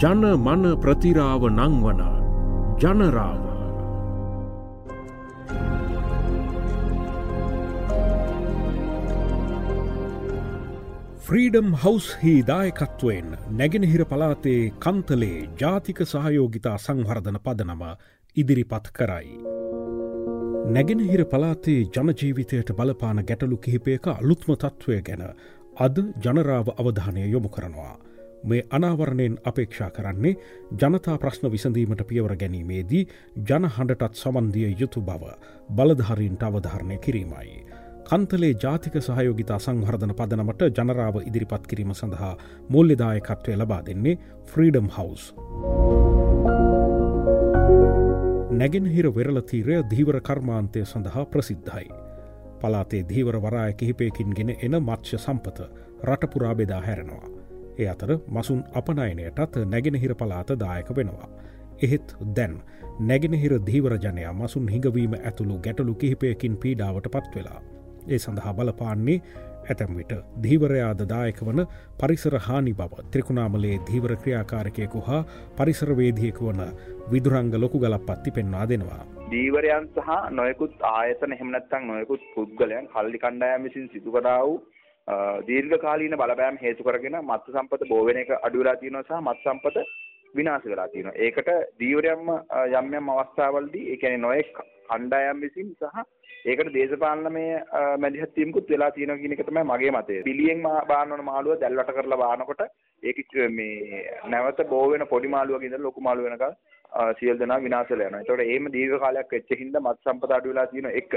ජන මන ප්‍රතිරාව නංවන ජනරාව ෆ්‍රීඩම් හවස් හි දායකත්වයෙන් නැගෙනහිර පලාතේ කන්තලේ ජාතික සහයෝගිතා සංවර්ධන පදනම ඉදිරිපත් කරයි. නැගෙනහිර පලාතේ ජනජීවිතයට බලපාන ගැටලු කිහිපයක අලුත්ම තත්ත්වය ගැන අද ජනරාව අවධානය යොමු කරනවා. මේ අනාවරණයෙන් අපේක්ෂා කරන්නේ ජනතා ප්‍රශ්න විසඳීමට පියවර ගැනීමේදී ජනහඬටත් සමන්දිය යුතු බව බලධාරීන්ට අවධාරණය කිරීමයි. කන්තලේ ජාතික සහයෝගිතා සංවර්ධන පදනමට ජනරාව ඉදිරිපත් කිරීම සඳහා මුල්ලෙදායකත්වය ලබා දෙන්නේ ෆ්‍රීඩම් හවස්. නැගෙනහිර වෙරලතීරය දීවර කර්මාන්තය සඳහා ප්‍රසිද්ධයි. පලාතේ දීවර වරාය කිහිපයකින් ගෙන එන මත්්‍ය සම්පත රටපුරා බෙදා හැරෙනවා. ඒ අතර මසුන් අපනයනයටත් නැගෙනහිර පලාත දායක වෙනවා. එහෙත් දැන් නැගෙනහිර දීවරජනයා මසුන් හිඟවීම ඇතුළු ගැටලු කිහිපයකින් පීඩාවට පත් වෙලා. ඒ සඳහා බලපාන්නේ ඇතැම් විට දීවරයාද දායක වන පරිසර හානි බව ත්‍රිකුණාමලේ දීවර ක්‍රියාකාරකයකු හා පරිසරවේදියෙකු වන විදුරංග ලොකු ගලක් පත්ති පෙන්වා දෙනවා. දීවරයන් සහ නොයකුත් ආයතන හෙමනත්තං නොයකුත් පුද්ගලයන් කල්ලි කණ්ඩායම් විසින් සිදු කරා වූ දීර්ඝ කාලීන බලපෑම් හේතු කරගෙන මත්ස්‍ය සම්පත බෝ වෙන එක අඩු වෙලා තියෙනවා සහ මත්ස්‍ය සම්පත විනාශ වෙලා තියෙනවා. ඒකට දීවරයන්ම යම් යම් අවස්ථාවලදී ඒ කියන්නේ නොයෙක් කණ්ඩායම් විසින් සහ ඒකට දේශපාලනමය මැදිහත් වීමකුත් වෙලා තියෙනවා කියන එක තමයි මගේ මතය. පිළියෙන් බාන වන මාළුව දැල්වට කරලා බානකොට ඒක මේ නැවත බෝ වෙන පොඩි මාළුවක ඉඳලා ලොකු මාළුව වෙනකල් සියලු දෙනා විනාශ වෙලා යනවා. ඒතකොට එහෙම දීර්ඝ කාලයක් වෙච්ච හින්දා මත් සම්පත අඩු වෙලා තියෙන එක.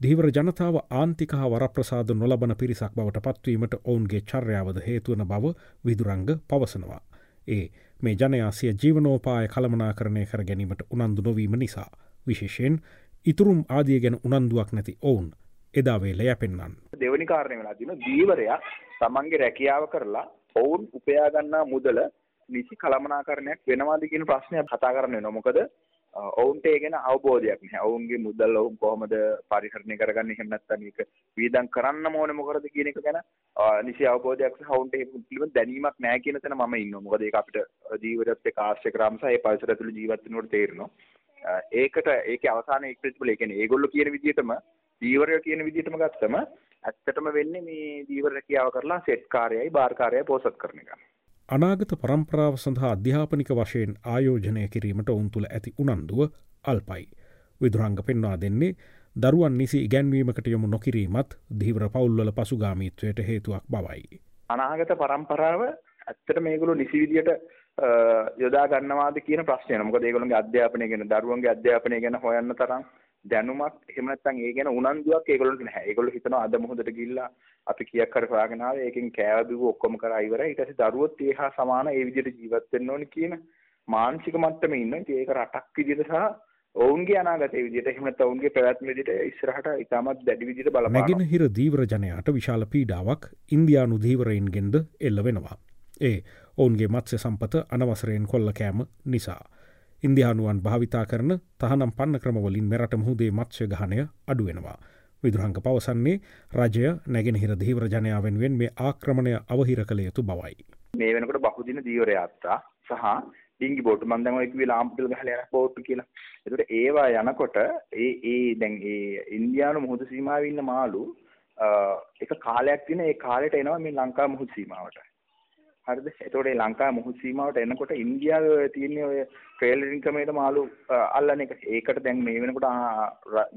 දීවර ජනතාව ආන්තික හා වරප්‍රසාද නොලබන පිරිසක් බවට පත්වීමට ඔවුන්ගේ චර්යාවද හේතුවන බව විදුරංග පවසනවා. ඒ මේ ජනයාසිය ජීවනෝපාය කළමනාකරණය කර ගැනීමට උනන්දු නොවීම නිසා. විශේෂයෙන් ඉතුරුම් ආදිය ගැන උනන්දුවක් නැති ඔවුන් එදාවේ ලය පෙන්න්නන්. දෙවනි කාරණය වෙලා තින දීවරයා තමන්ගේ රැකියාව කරලා ඔවුන් උපයාගන්නා මුදල නිසි කළමනාකරණයක් වෙනවාද කියන ප්‍රශ්නයක් කතා කරන්න නොමොකද ඔවුන්ට ඒ ගැන අවබෝධයක් නැහැ. ඔවුන්ගේ මුදල් ඔවුන් කොහොමද පරිහරණය කරගන්නේ එහෙම නැත්නම් ඒක වීදම් කරන්න ඕනේ මොකටද කියන එක ගැන නිසි අවබෝධයක් සහ ඔවුන්ට ඒක පිළිබඳ දැනීමක් නැහැ කියන තැන මම ඉන්නවා. මොකද ඒක අපිට ජීවිතයත් එක්ක ආශ්‍රය කරාම සහ ඒ පරිසරය තුළ ජීවත් වෙනකොට තේරෙනවා. ඒකට ඒකේ අවසාන එක ප්‍රතිඵල ඒ කියන්නේ ඒගොල්ලෝ කියන විදිහටම දීවරය කියන විදිහටම ගත්තම ඇත්තටම වෙන්නේ මේ දීවර රැකියාව කරලා සෙට් කාර්යයයි බාර් කාර්යයයි පෝසත් කරන එක. අනාගත පරම්පරාව සඳහා අධ්‍යාපනික වශයෙන් ආයෝජනය කිරීමට ඔවුන් තුළ ඇති උනන්දුව අල්පයි. විදුරංග පෙන්වා දෙන්නේ දරුවන් නිසි ඉගැන්වීමකට යොමු නොකිරීමත් දීවර පවුල්වල පසුගාමීත්වයට හේතුවක් බවයි. අනාගත පරම්පරාව ඇත්තට මේගොල්ලෝ නිසි විදියට යොදා ගන්නවාද කියන ප්‍රශ්නය. මොකද ඒගොල්ලෝගේ අධ්‍යාපනය ගැන දරුවන්ගේ අධ්‍යාපනය ගැන හොයන්න තරම් දැනුමක් එහෙම නැත්නම් ඒ ගැන උනන්දුවක් ඒගොල්ලන්ට නැහැ. ඒගොල්ලෝ හිතනවා අද මොහොතට ගිහිල්ලා අපි කීයක් හරි හොයාගෙන ආවේ ඒකෙන් කෑව බිව්ව ඔක්කොම කරා ඉවරයි. ඊට පස්සේ දරුවොත් ඒ හා සමාන ඒ විදිහට ජීවත් වෙන්න ඕනේ කියන මානසික මට්ටමේ ඉන්න. ඉතින් ඒක රටක් විදිහට සහ ඔවුන්ගේ අනාගතයේ විදිහට එහෙම නැත්නම් ඔවුන්ගේ පැවැත්ම විදිහට ඉස්සරහට ඉතාමත් දැඩි විදිහට බලපානවා. නැගෙනහිර දීවර ජනයාට විශාල පීඩාවක් ඉන්දියානු දීවරයින්ගෙන්ද එල්ල වෙනවා. ඒ ඔවුන්ගේ මත්ස්‍ය සම්පත අනවසරයෙන් කොල්ල කෑම නිසා. ඉන්දයානුවන් භාවිතා කරන තහනම් පන්න ක්‍රමවලින් මෙරට මුහුදේ මත්ස්‍ය ගහනය අඩුවෙනවා. විදුරංග පවසන්නේ රජය නැගෙනහිර දීවර ජනයා වෙනුවෙන් මේ ආක්‍රමණය අවහිර කළ යුතු බවයි. මේ වෙනකොට බහුදින දීවර යාත්‍රා සහ ඩිංගි බෝට් මම දැන් ඔය කිව්වේ ලාම්පිල් ගහලා යන බෝට් කියලා. ඒකට ඒවා යනකොට ඒ ඒ දැන් ඒ ඉන්දියානු මුහුදු සීමාවේ ඉන්න මාළු එක කාලයක් තියෙන ඒ කාලෙට එනවා මේ ලංකා මුහුදු සීමාවට. හරිද? එතකොට මේ ලංකාවේ මුහුදු සීමාවට එනකොට ඉන්දියාවේ තියෙන ඔය ට්‍රේලරින් ක්‍රමයට මාළු අල්ලන එක. ඒකට දැන් මේ වෙනකොට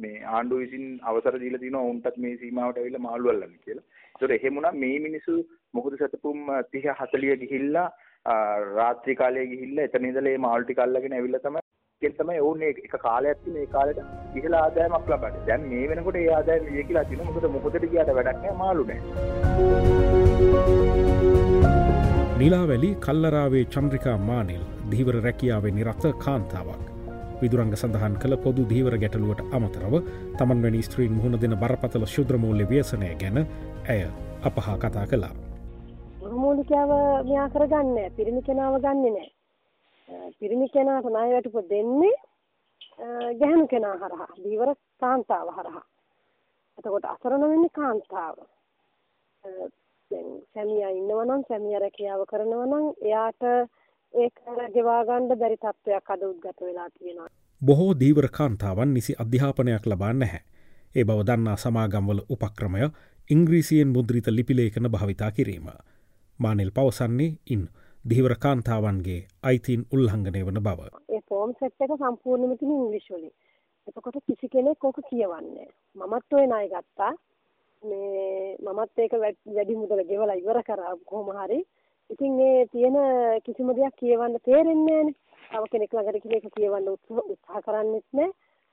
මේ ආණ්ඩුව විසින් අවසර දීලා තිනවා උන්ටත් මේ සීමාවට ඇවිල්ලා මාළු අල්ලන්න කියලා. ඒතකොට එහෙම වුණා මේ මිනිස්සු මුහුදු සතපුම් 30 40 ගිහිල්ලා රාත්‍රී කාලයේ ගිහිල්ලා එතන ඉඳලා මේ මාළු ටික අල්ලගෙන ඇවිල්ලා තමයි ඒක තමයි ඕනේ එක කාලයක් තියෙන ඒ කාලෙට ඉහළ ආදායමක් ලබන්නේ. දැන් මේ වෙනකොට ඒ ආදායම විය කියලා තියෙනවා. මොකද මොකටද ගියාට වැඩක් නැහැ මාළු නැහැ. නිලාවැලි කල්ලරාවේ චන්ද්‍රිකා මානිල් දීවර රැකියාවේ නිරත්ත කාන්තාවක්. විදුරංග සඳහන් කළ පොදු දීවර ගැටලුවට අමතරව තමන් වැනි ස්ත්‍රීන් මුහුණ දෙන බරපතල ශුද්‍රමූල්‍ය ව්‍යසනය ගැන ඇය අපහා කතා කළා. මූලිකාව මෙයා කරගන්න පිරිමි කෙනාව ගන්න නෑ. පිරිමි කෙනාට ණයවැටුප දෙන්නේ ගැහණු කෙනා හරහා දීවර කාන්තාව හරහා. එතකොට අසරණ වෙන්නේ කාන්තාව. දැන් සැමියා ඉන්නවා නම් සැමියා රැකියාව කරනවා නම් එයාට ඒක ගෙවා ගන්න බැරි තත්ත්වයක් අද උද්ගත වෙලා තියෙනවා. බොහෝ දීවර කාන්තාවන් නිසි අධ්‍යාපනයක් ලබා නැහැ. ඒ බව දන්නා සමාගම්වල උපක්‍රමය ඉංග්‍රීසියෙන් මුද්‍රිත ලිපිලේකන භාවිතා කිරීම. මානෙල් පවසන්නේ ඉන් දීවර කාන්තාවන්ගේ අයිතින් උල්හංගනය වන බව. ඒ ෆෝම් සෙට් එක සම්පූර්ණයෙන්ම තියෙන ඉංග්‍රීසි වලින්. එතකොට කිසි කෙනෙක් ඕක කියවන්නේ මමත් ඔය ණය ගත්තා. මේ මමත් ඒක වැඩි මුදල ගෙවලා ඉවර කරා කොහොම හරි. ඉතින් මේ තියෙන කිසිම දෙයක් කියවන්න තේරෙන්නේ නැහනේ. තව කෙනෙක් ළඟට කියලා ඒක කියවන්න උත්සාහ කරන්නෙත් නැහැ.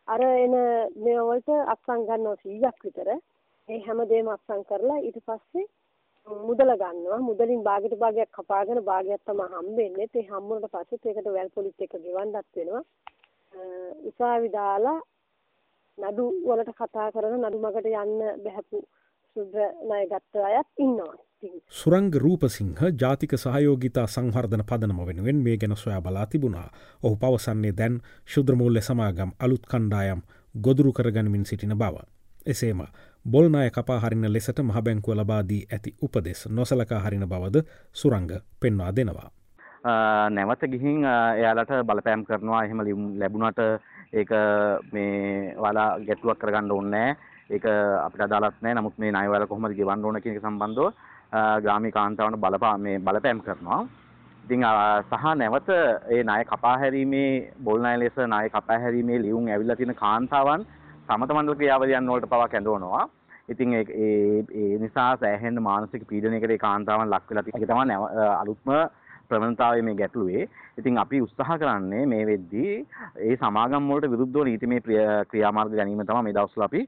අර එන මේ වලට අත්සන් ගන්නවා 100ක් විතර. ඒ හැමදේම අත්සන් කරලා ඊට පස්සේ මුදල ගන්නවා. මුදලින් භාගයට භාගයක් කපාගෙන භාගයක් තමයි හම්බෙන්නේ. ඒ හම්බුනට පස්සෙත් ඒකට වැල් පොලිත් එක ගෙවන්නත් වෙනවා. උසාවි දාලා නඩු වලට කතා කරන නඩු මගට යන්න බැහැපු සුද්‍ර ණය ගත්ත අයත් ඉන්නවා. සුරංග රූපසිංහ ජාතික සහයෝගිතා සංවර්ධන පදනම වෙනුවෙන් මේ ගැන සොයා බලා තිබුණා. ඔහු පවසන්නේ දැන් ශුද්‍රමූල්‍ය සමාගම් අලුත් කණ්ඩායම් ගොදුරු කරගනිමින් සිටින බව. එසේම බොල්නාය කපා හරින ලෙසට මහබැංකුව ලබාදී ඇති උපදෙස් නොසලකා හරින බවද සුරංග පෙන්වා දෙනවා. නැවත ගිහින් එයාලට බලපෑම් කරනවා එහෙම ලැබුණට ඒක මේ වලා ගැටලුවක් කරගන්න ඕනේ ඒක අපිට අදාළත් නැහැ නමුත් මේ ණය වල කොහොමද ගෙවන්න ඕන කියන එක සම්බන්ධව ග්‍රාමීය කාන්තාවන්ට බලපා මේ බලපෑම් කරනවා. ඉතින් සහ නැවත ඒ ණය කපා හැරීමේ බොල් ණය ලෙස ණය කපා හැරීමේ ලියුම් ඇවිල්ලා තියෙන කාන්තාවන් සමත මණ්ඩල ක්‍රියාවලියන් වලට පවා කැඳවනවා. ඉතින් ඒ ඒ නිසා සෑහෙන මානසික පීඩනයකට ඒ කාන්තාවන් ලක් වෙලා තියෙන එක තමයි අලුත්ම ප්‍රවණතාවය මේ ගැටලුවේ. ඉතින් අපි උත්සාහ කරන්නේ මේ වෙද්දී ඒ සමාගම් වලට විරුද්ධව නීතිමය ක්‍රියාමාර්ග ගැනීම තමයි මේ දවස්වල අපි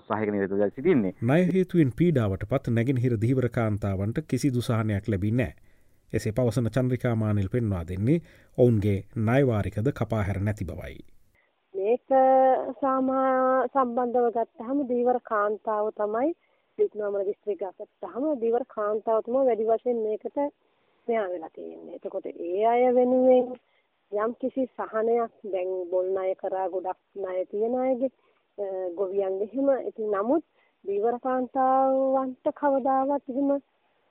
උත්සාහයක නිරත වෙලා සිටින්නේ. ණය හේතුවෙන් පීඩාවට පත් නැගෙනහිර දීවර කාන්තාවන්ට කිසිදු සහනයක් ලැබින්නේ නැහැ. එසේ පවසන චන්ද්‍රිකා මානිල් පෙන්වා දෙන්නේ ඔවුන්ගේ ණයවාරිකද කපා හැර නැති බවයි. මේක සාමා සම්බන්ධව ගත්තහම දීවර කාන්තාව තමයි වික්නෝමල දිස්ත්‍රික්කය ගත්තහම දීවර කාන්තාව තමයි වැඩි වශයෙන් මේකට මෙයා වෙලා තියෙන්නේ. එතකොට ඒ අය වෙනුවෙන් යම් කිසි සහනයක් දැන් බොල් ණය කරා ගොඩක් ණය තියෙන අයගේ ගොවියන්ගේ එහෙම ඉතින් නමුත් දීවර කාන්තාවන්ට කවදාවත් එහෙම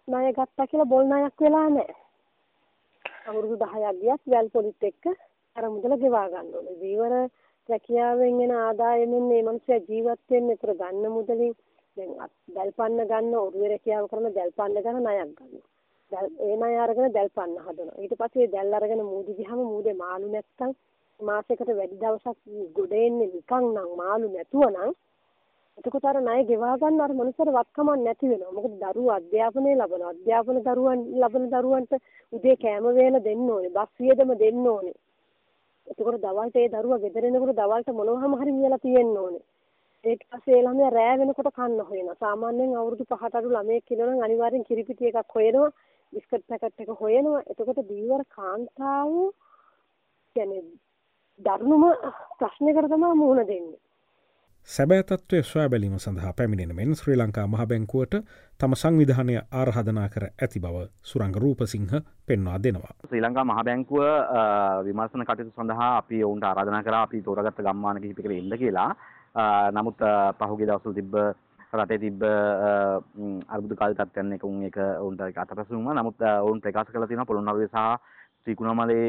ණය ගත්තා කියලා බොල් ණයක් වෙලා නැහැ. අවුරුදු 10ක් ගියත් වැල් පොලිත් එක්ක අර මුදල ගෙවා ගන්න ඕනේ. දීවර රැකියාවෙන් එන ආදායමෙන් මේ මිනිස්සු ජීවත් වෙන්න ඒතර ගන්න මුදලින් දැන් දැල්පන්න ගන්න ඔරුවේ රැකියාව කරන දැල්පන්න ගන්න ණයක් ගන්නවා. ඒ ණය අරගෙන දැල් පන්න හදනවා. ඊට පස්සේ දැල් අරගෙන මූදි ගියාම මූදේ මාළු නැත්තම් මාසයකට වැඩි දවසක් ගොඩ එන්නේ නිකන් නම් මාළු නැතුව නම් එතකොට අර ණය ගෙවා ගන්න අර මනුස්සර වත්කමක් නැති වෙනවා. මොකද දරුවෝ අධ්‍යාපනය ලබනවා. අධ්‍යාපන දරුවන් ලබන දරුවන්ට උදේ කෑම වේල දෙන්න ඕනේ. බස් වියදම දෙන්න ඕනේ. එතකොට දවල්ට ඒ දරුවා ගෙදර එනකොට දවල්ට මොනවහම හරි වියලා තියෙන්න ඕනේ. ඊට පස්සේ ඒ ළමයා රෑ වෙනකොට කන්න හොයනවා. සාමාන්‍යයෙන් අවුරුදු 5ට අඩු ළමයෙක් ඉන්නවනම් අනිවාර්යෙන් කිරිපිටි එකක් හොයනවා. බිස්කට් පැකට් එක හොයනවා. එතකොට දීවර කාන්තාව කියන්නේ දරුණුම ප්‍රශ්නයකට තමයි මුහුණ දෙන්නේ. සැබෑතත්වය සොයා බැලීම සඳහා පැමිණෙන මෙන් ශ්‍රී ලංකා මහබැංකුවට තම සංවිධානය ආරහදනා කර ඇති බව සුරංග රූපසිංහ පෙන්වා දෙනවා. ශ්‍රී ලංකා මහබැංකුව විමර්ශන කටයුතු සඳහා අපි ඔවුන්ට ආරාධනා කර අපි තෝරගත්ත ගම්මාන කිහිපකට එන්න කියලා නමුත් පහුගේ දවසල් තිබ්බ රටේ තිබ්බ අර්බුද කාල තත්ත්වයන් එක උන් එක උන්ට අතපසුම නමුත් ඔවුන් ප්‍රකාශ කරලා තියෙනවා පොළොන්නරුවේ සහ ත්‍රිකුණාමලේ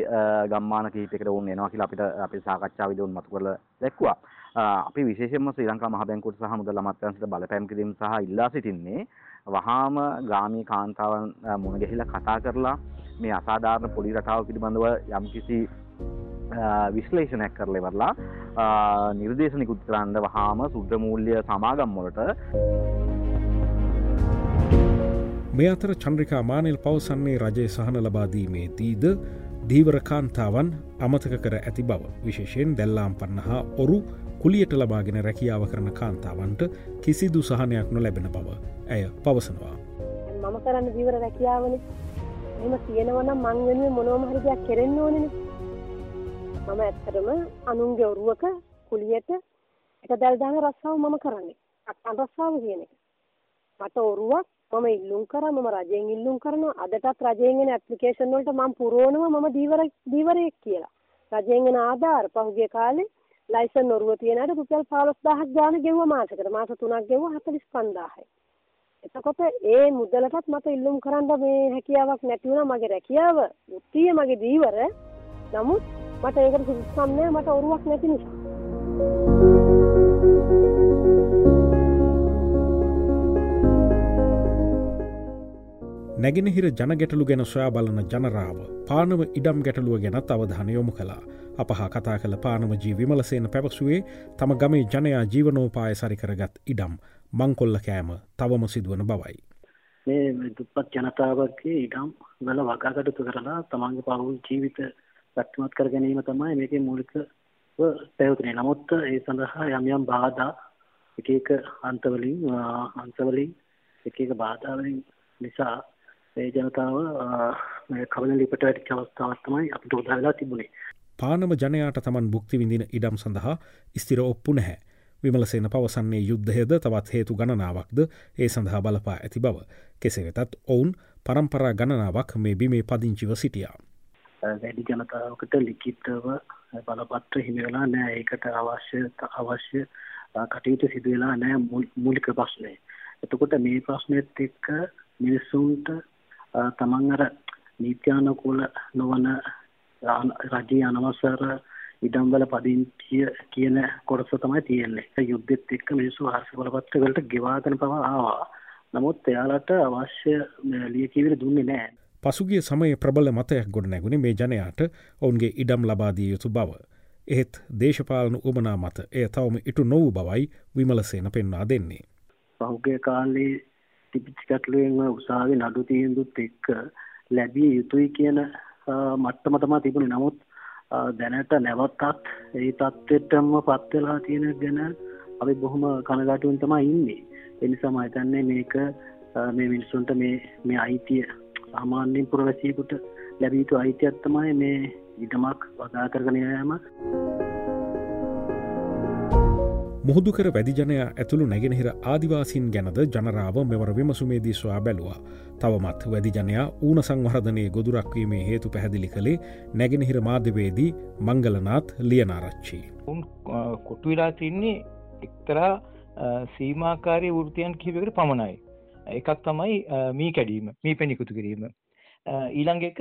ගම්මාන කිහිපයකට ඔවුන් එනවා කියලා අපිට අපේ සාකච්ඡාවේදී උන් මතු කරලා දැක්කුවා. අපි විශේෂයෙන්ම ශ්‍රී ලංකා මහ බැංකුවට සහ මුදල් අමාත්‍යාංශයට බලපෑම් කිරීම සහ ඉල්ලා සිටින්නේ වහාම ග්‍රාමීය කාන්තාවන් මුණ ගැහිලා කතා කරලා මේ අසාධාරණ පොලි රටාව පිළිබඳව යම්කිසි විශ්ලේෂණයක් කරලා ඉවරලා නිර්දේශ නිකුත් කරන්න වහාම සුද්ධ මූල්‍ය සමාගම් වලට. මේ අතර චන්ද්‍රිකා මානෙල් පවසන්නේ රජය සහන ලබාදීමේදීද දීවර කාන්තාවන් අමතක කර ඇති බව. විශේෂයෙන් දැල්ලාම් පන්න හා ඔරු කුලියට ලබාගෙන රැකියාව කරන කාන්තාවන්ට කිසිදු සහනයක් නොලැබෙන බව ඇය පවසනවා. මම කරන්න දීවර රැකියාවන. එම තියෙනවනම් මං වෙනුව මොනෝම හරි දෙයක් කෙරෙන්න ඕනනේ මම ඇත්තටම අනුන්ගේ ඔරුවක කුලියට එක දැල් දාන රස්සාව මම කරන්නේ. අක්කන් රස්සාව කියන එක. මට ඔරුවක් මම ඉල්ලුම් කරා මම රජයෙන් ඉල්ලුම් කරනවා අදටත් රජයෙන් එන ඇප්ලිකේෂන් වලට මම පුරවනවා මම දීවර දීවරයෙක් කියලා. රජයෙන් එන ආධාර පහුගිය කාලේ ලයිසන් ඔරුව තියෙන අයට රුපියල් 15000ක් ගාන ගෙවුවා මාසෙකට. මාස 3ක් ගෙවුවා 45000යි. එතකොට ඒ මුදලටත් මට ඉල්ලුම් කරන්න මේ හැකියාවක් නැති වුණා මගේ රැකියාව වෘත්තිය මගේ දීවර. නමුත් මට ඒකට සුදුසුකම් නැහැ මට ඔරුවක් නැති නිසා. නැගෙනහිර ජනගැටලු ගැන සොයා බලන ජනරාව පානව ඉඩම් ගැටලුව ගැනත් අවධාන යොමු කලා අප හා කතා කළ පානමජී විමලසේන පැවසුවේ තම ගමේ ජනයා ජීවනෝපාය සරිකරගත් ඉඩම් මංකොල්ල කෑම තවම සිදුවන බවයි. මේ දුප්පත් ජනතාවගේ ඉඩම් වල වගාකටතු කරලා තමන්ගේ පවුල් ජීවිත සත්මත් කර ගැනීම තමයි මේකේ මූලික පැවතුනේ නමුත් ඒ සඳහා යම් යම් බාධා එක එක අන්තවලින් අන්තවලින් එක එක බාධාවලින් නිසා ඒ ජනතාව කවල ලිපට වැටිච්ච අවස්ථාවක් තමයි අපිට උදා වෙලා තිබුණේ. පානම ජනයාට තමන් භුක්ති විඳින ඉඩම් සඳහා ස්තිර ඔප්පු නැහැ. විමලසේන පවසන්නේ යුද්ධයද තවත් හේතු ගණනාවක්ද ඒ සඳහා බලපා ඇති බව. කෙසේ වෙතත් ඔවුන් පරම්පරා ගණනාවක් මේ බිමේ පදිංචිව සිටියා. වැඩි ජනතාවකට ලිකිතව බලපත්‍ර හිමිවෙලා නෑ ඒකට අවශ්‍ය අවශ්‍ය කටයුතු සිදුවෙලා නෑ මුලික ප්‍රශ්නය. එතකොට මේ ප්‍රශ්නයත් එක්ක මිනිස්සුන්ට තමන් අර නීත්‍යානුකූල නොවන රජයේ අනවසර ඉඩම්වල පදිංචිය කියන කොටස තමයි තියෙන්නේ. යුද්ධෙත් එක්ක මිනිස්සු ආර්ථික බලපත්‍ර වලට ගෙවාගෙන පවා ආවා. නමුත් එයාලට අවශ්‍ය ලියකියවිලි දුන්නේ නැහැ. පසුගිය සමයේ ප්‍රබල මතයක් ගොඩ නැගුණේ මේ ජනයාට ඔවුන්ගේ ඉඩම් ලබාදිය යුතු බව. එහෙත් දේශපාලන උමනා මත එය තවම ඉටු නොවූ බවයි විමලසේන පෙන්වා දෙන්නේ. පහුගිය කාලේ තිබිච්ච ගැටලුවෙන් උසාවි නඩු තීන්දුවත් එක්ක ලැබිය යුතුයි කියන මට්ටම තමයි තිබුණේ. නමුත් දැනට නැවතත් ඒ தත්ත්වෙටම පත් වෙලා තියෙන ගැන අපි බොහොම කනගාටුවෙන් තමයි ඉන්නේ. ඒ නිසා මම හිතන්නේ මේක මේ මිනිස්සුන්ට මේ මේ අයිතිය සාමාන්‍යයෙන් පුරවැසියෙකුට ලැබිය යුතු අයිතියක් තමයි මේ ඉඩමක් වගා කරගෙන යෑම. මුහුදුකර වැදිජනයා ඇතුළු නැගෙනහිර ආදිවාසින් ගැනද ජනරාව මෙවර විමසුමේදී සොයා බැලවා. තවමත් වැදිජනයා ඌන සංවර්ධනය ගොදුරක්වීමේ හේතු පැහැදිලි කළේ නැගෙනහිර මාධ්‍යවේදී මංගලනාත් ලියනාරච්චි. උන් කොටුවෙලා තින්නේ එක්තරා සීමාකාරය වෘතියන් කිහිපකට පමණයි. එකක් තමයි මී කැඩීම මී පැණිකුතු කිරීම. ඊළඟ එක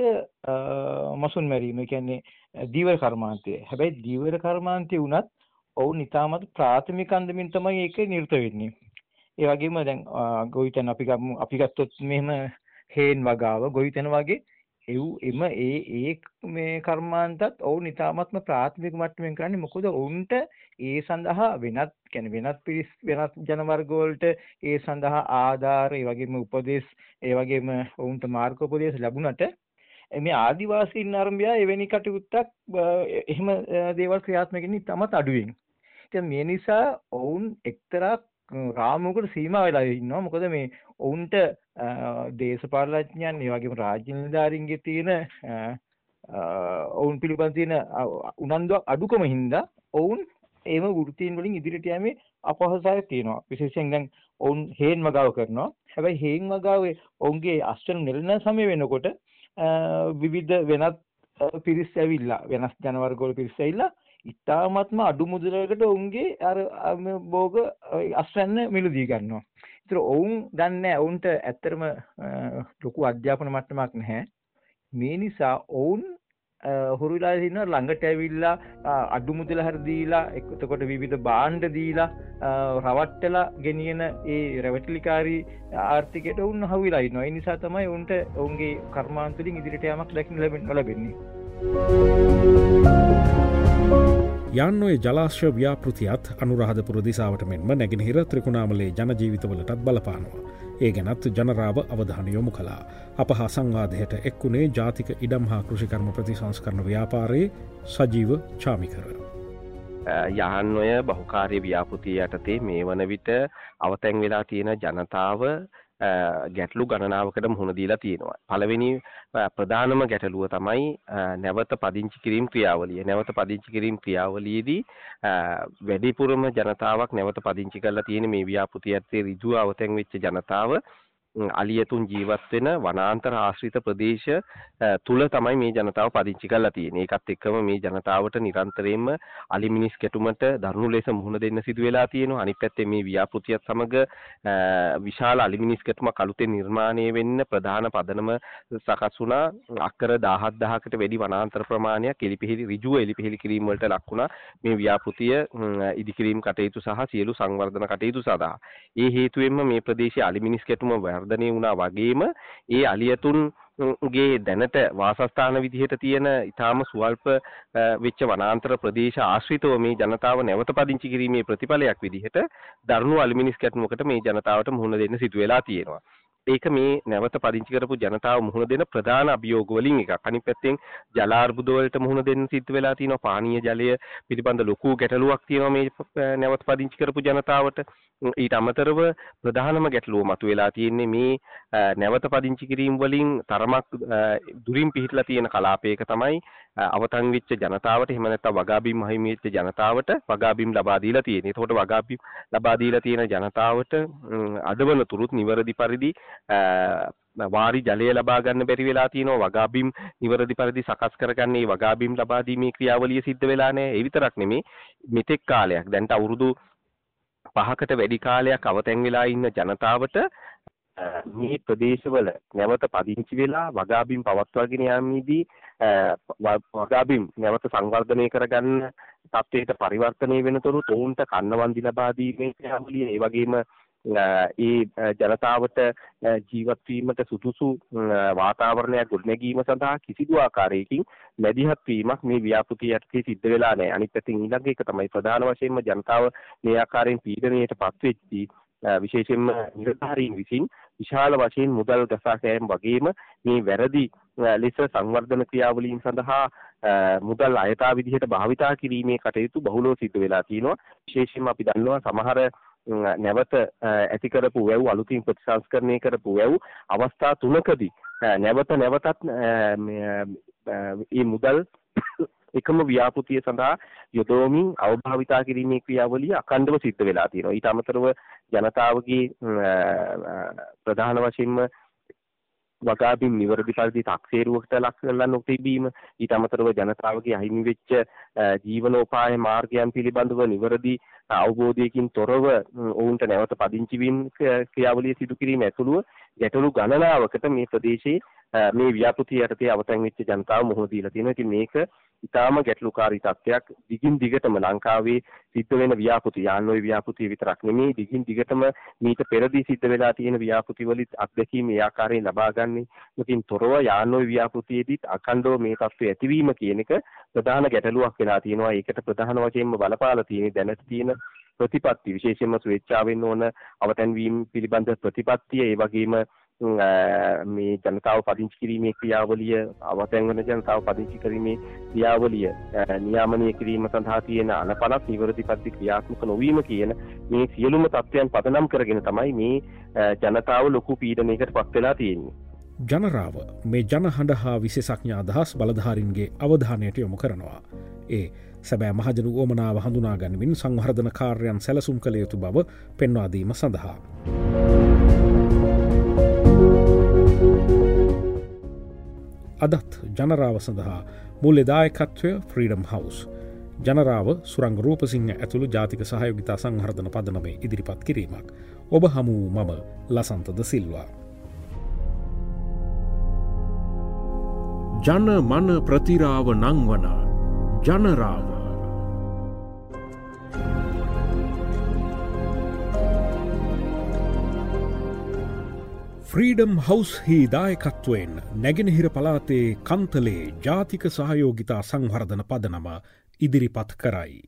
මසුන් මැරීම කියන්නේ දීවර කර්මාන්තය හැබැයි දීවර කර්මාන්තය වුණත් ඔවුන් ඉතාමත් ප්‍රාථමික අන්දමින් තමයි ඒක නිර්ත වෙන්නේ. ඒ වගේම දැන් ගොවිතැන අපි ගමු අපි ගත්තොත් මෙහෙම හේන් වගාව ගොවිතැන වගේ එව් එම ඒ ඒ මේ කර්මාන්තත් ඔවුන් ඉතාමත්ම ප්‍රාථමික මට්ටමින් කරන්නේ මොකද ඔවුන්ට ඒ සඳහා වෙනත් කියන්නේ වෙනත් පිරිස් වෙනත් ජන වර්ග වලට ඒ සඳහා ආධාර ඒ වගේම උපදෙස් ඒ වගේම ඔවුන්ට මාර්ගෝපදේශ ලැබුණට මේ ආදිවාසීන් ආරම්භය එවැනි කටයුත්තක් එහෙම දේවල් ක්‍රියාත්මක වෙන්නේ තමත් අඩුවෙන්. ඉතින් මේ නිසා ඔවුන් එක්තරා රාමුවකට සීමා වෙලා ඉන්නවා. මොකද මේ ඔවුන්ට දේශපාලනඥයන් ඒ වගේම රාජ්‍ය නිලධාරීන්ගේ තියෙන ඔවුන් පිළිබඳ තියෙන උනන්දුවක් අඩුකම හින්දා ඔවුන් ඒම වෘත්තීන් වලින් ඉදිරියට යෑමේ අපහසුතාවයක් තියෙනවා. විශේෂයෙන් දැන් ඔවුන් හේන් වගාව කරනවා. හැබැයි හේන් වගාවේ ඔවුන්ගේ අස්වැනු නෙළන සමය වෙනකොට විවිධ වෙනත් පිරිස් ඇවිල්ලා වෙනස් ජනවර්ගවල පිරිස් ඇවිල්ලා ඉතාමත්ම අඩු මුදලකට ඔවුන්ගේ අර භෝග අස්වැන්න මිලදී ගන්නවා. ඒතර ඔවුන් දන්නේ ඔවුන්ට ඇත්තටම ලොකු අධ්‍යාපන මට්ටමක් නැහැ. මේ නිසා ඔවුන් හුරු වෙලා ඉන්න ළඟට ඇවිල්ලා අඩු මුදල හරි දීලා එතකොට විවිධ භාණ්ඩ දීලා රවට්ටලා ගෙනියන ඒ රැවටිලිකාරී ආර්ථිකයට උන් හවුලා ඉන්නවා. ඒ නිසා තමයි උන්ට ඔවුන්ගේ කර්මාන්ත වලින් ඉදිරියට යamak දකින්න ලැබෙන්නේ. යන්නඔය ජලාශ්‍ය ව්‍යාපෘතියත් අනුරහදපුර දිසාවට මෙන්ම නැගෙනහිර ත්‍රිකුණාමලේ ජනජීවිතවලටත් බලපානවා. ඒ ගැනත් ජනරාව අවධාන යොමු කලා. අප හා සංවාදයට එක්වුණේ ජාතික ඉඩම් හා කෘෂිකර්ම ප්‍රතිසංස්කරන ව්‍යාපාරයේ සජීව චාමිකර. යහන්ඔය බහුකාරය ව්‍යාපෘතිය යටතේ මේ වන විට අවතැන් වෙලා තියෙන ජනතාව ගැටලු ගණනාවකට මුහුණ දීලා තියෙනවා. පළවෙනි ප්‍රධානම ගැටලුව තමයි නැවත පදිංචි කිරීම ක්‍රියාවලිය. නැවත පදිංචි කිරීම ක්‍රියාවලියේදී වැඩිපුරම ජනතාවක් නැවත පදිංචි කරලා තියෙන මේ ව්‍යාපෘතිය ඇත්තේ ඍජුව අවතැන් වෙච්ච ජනතාව අලියතුන් ජීවත් වෙන වනාන්තර ආශ්‍රිත ප්‍රදේශ තුල තමයි මේ ජනතාව පදිංචි කරලා තියෙන්නේ. ඒකත් එක්කම මේ ජනතාවට නිරන්තරයෙන්ම අලි මිනිස් ගැටුමට දරුණු ලෙස මුහුණ දෙන්න සිදු වෙලා තියෙනවා. අනිත් පැත්තේ මේ ව්‍යාපෘතියත් සමග විශාල අලි මිනිස් ගැටුමක් අලුතෙන් නිර්මාණය වෙන්න ප්‍රධාන පදනම සකස් වුණා. අක්කර 17000කට වැඩි වනාන්තර ප්‍රමාණයක් එලිපිහිලි ඍජුව එලිපිහිලි කිරීම වලට ලක් වුණා. මේ ව්‍යාපෘතිය ඉදිකිරීම කටයුතු සහ සියලු සංවර්ධන කටයුතු සඳහා. ඒ හේතුවෙන්ම මේ ප්‍රදේශයේ අලි මිනිස් ගැටුම වර්ධනය වුණා වගේම ඒ අලියතුන් ගේ දැනට වාසස්ථාන විදිහට තියෙන ඊටාම සුවල්ප වෙච්ච වනාන්තර ප්‍රදේශ ආශ්‍රිතව මේ ජනතාව නැවත පදිංචි කිරීමේ ප්‍රතිඵලයක් විදිහට දරුණු අලිමිනිස් කැටුමකට මේ ජනතාවට මුහුණ දෙන්න සිදු වෙලා තියෙනවා. ඒක මේ නැවත පදිංචි කරපු ජනතාව මුහුණ දෙන ප්‍රධාන අභියෝග වලින් එකක්. අනිත් පැත්තෙන් ජල අර්බුද වලට මුහුණ දෙන්න සිද්ධ වෙලා තියෙනවා. පානීය ජලය පිළිබඳ ලොකු ගැටලුවක් තියෙනවා මේ නැවත පදිංචි කරපු ජනතාවට. ඊට අමතරව ප්‍රධානම ගැටලුව මතුවලා තියෙන්නේ මේ නැවත පදිංචි කිරීම වලින් තරමක් දුරින් පිහිටලා තියෙන කලාපයක තමයි අවතන් වෙච්ච ජනතාවට එහෙම නැත්නම් වගාබිම් අහිමි වෙච්ච ජනතාවට වගාබිම් ලබා දීලා තියෙන්නේ. එතකොට වගාබිම් ලබා දීලා තියෙන ජනතාවට අදවන තුරුත් නිවැරදි පරිදි වාරි ජලය ලබා ගන්න බැරි වෙලා තියෙනවා. වගාබිම් නිවැරදි පරිදි සකස් කරගන්න මේ වගාබිම් ලබා දීමේ ක්‍රියාවලිය සිද්ධ වෙලා නැහැ. ඒ විතරක් නෙමේ මෙතෙක් කාලයක් දැන්ට අවුරුදු පහකට වැඩි කාලයක් අවතැන් වෙලා ඉන්න ජනතාවට මේ ප්‍රදේශවල නැවත පදිංචි වෙලා වගාබිම් පවත්වාගෙන යාමේදී වගාබිම් නැවත සංවර්ධනය කරගන්න තත්ත්වයට පරිවර්තනය වෙනතුරු ඔවුන්ට කන්නවන්දි ලබා දීමේ ක්‍රියාවලිය ඒ වගේම ඒ ජනතාවට ජීවත් වීමට සුදුසු වාතාවරණයක් ගොඩනැගීම සඳහා කිසිදු ආකාරයකින් මැදිහත් වීමක් මේ ව්‍යාපෘතිය යටතේ සිද්ධ වෙලා නැහැ. අනිත් පැත්තෙන් ඊළඟ එක තමයි ප්‍රධාන වශයෙන්ම ජනතාව මේ ආකාරයෙන් පීඩනයට පත් වෙච්චි විශේෂයෙන්ම නිරධාරීන් විසින් විශාල වශයෙන් මුදල් ගසා කෑම වගේම මේ වැරදි ලෙස සංවර්ධන ක්‍රියාවලීන් සඳහා මුදල් අයථා විදිහට භාවිතා කිරීමේ කටයුතු බහුලව සිද්ධ වෙලා තියෙනවා විශේෂයෙන්ම අපි දන්නවා සමහර නැවත ඇති කරපු වැව් අලුතින් ප්‍රතිසංස්කරණය කරපු වැව් අවස්ථා තුනකදී නැවත නැවතත් මේ මුදල් එකම ව්‍යාපෘතිය සඳහා යොදවමින් අවභාවිතා කිරීමේ ක්‍රියාවලිය අඛණ්ඩව සිද්ධ වෙලා තියෙනවා. ඊට අමතරව ජනතාවගේ ප්‍රධාන වශයෙන්ම වගාබිම් නිවැරදි පරිදි 탁සේරුවකට ලක් කරලා නොතිබීම ඊට අමතරව ජනතාවගේ අහිමි වෙච්ච ජීවනෝපාය මාර්ගයන් පිළිබඳව නිවැරදි අවබෝධයකින් තොරව ඔවුන්ට නැවත පදිංචි වීම ක්‍රියාවලිය සිදු කිරීම ඇතුළුව ගැටලු ගණනාවකට මේ ප්‍රදේශයේ මේ ව්‍යාපෘතිය යටතේ අවතන් වෙච්ච ජනතාව මුහුණ දීලා තියෙනවා. ඉතින් මේක ඉතාම ගැටලුකාරී තත්ත්වයක් දිගින් දිගටම ලංකාවේ සිද්ධ වෙන ව්‍යාපෘති යාන්වයි ව්‍යාපෘතිය විතරක් නෙමෙයි දිගින් දිගටම මීට පෙරදී සිද්ධ වෙලා තියෙන ව්‍යාපෘති වලින් අත්දැකීම් ඒ ආකාරයෙන් ලබා ගන්න. ඉතින් තොරව යාන්වයි ව්‍යාපෘතියේදීත් අඛණ්ඩව මේ තත්ත්වය ඇතිවීම කියන එක ප්‍රධාන ගැටලුවක් වෙලා තියෙනවා. ඒකට ප්‍රධාන වශයෙන්ම බලපාලා තියෙන්නේ දැනට තියෙන ප්‍රතිපත්ති විශේෂයෙන්ම ස්වේච්ඡාවෙන් ඕන අවතැන්වීම පිළිබඳ ප්‍රතිපත්තිය ඒ වගේම මේ ජනතාව පදිංචි කිරීමේ ක්‍රියාවලිය අවතැන් වන ජනතාව පදිංචි කිරීමේ ක්‍රියාවලිය නියාමනය කිරීම සඳහා තියෙන අනපනත් නිවැරදි පරිදි ක්‍රියාත්මක නොවීම කියන මේ සියලුම තත්ත්වයන් පදනම් කරගෙන තමයි මේ ජනතාව ලොකු පීඩනයකට පත් වෙලා තියෙන්නේ. ජනරාව මේ ජනහඬ හා විශේෂඥා අදහස් බලධාරින්ගේ අවධානයට යොමු කරනවා. ඒ සැබෑ මහජන වුවමනාව හඳුනාගැනවින් සංහර්ධන කාර්යන් සැලසුම් කළ යුතු බව පෙන්වාදීම සඳහා. අදත් ජනරාව සඳහා මුල්ලෙදායකත්වය ෆ්‍රීඩම් හවස්. ජනරාව සුරංග රූපසිංහ ඇතුළු ජාතික සහයෝගිතා සංහර්ධන පදනමේ ඉදිරිපත් කිරීමක්. ඔබ හමූ මම ලසන්තද සිල්වා. ජන මන ප්‍රතිරාව නංවන ජනරාව ෆ්‍රීඩම් හවස් හි දායකත්වයෙන් නැගෙනහිර පලාතේ කන්තලේ ජාතික සහයෝගිතා සංවර්ධන පදනම ඉදිරිපත් කරයි.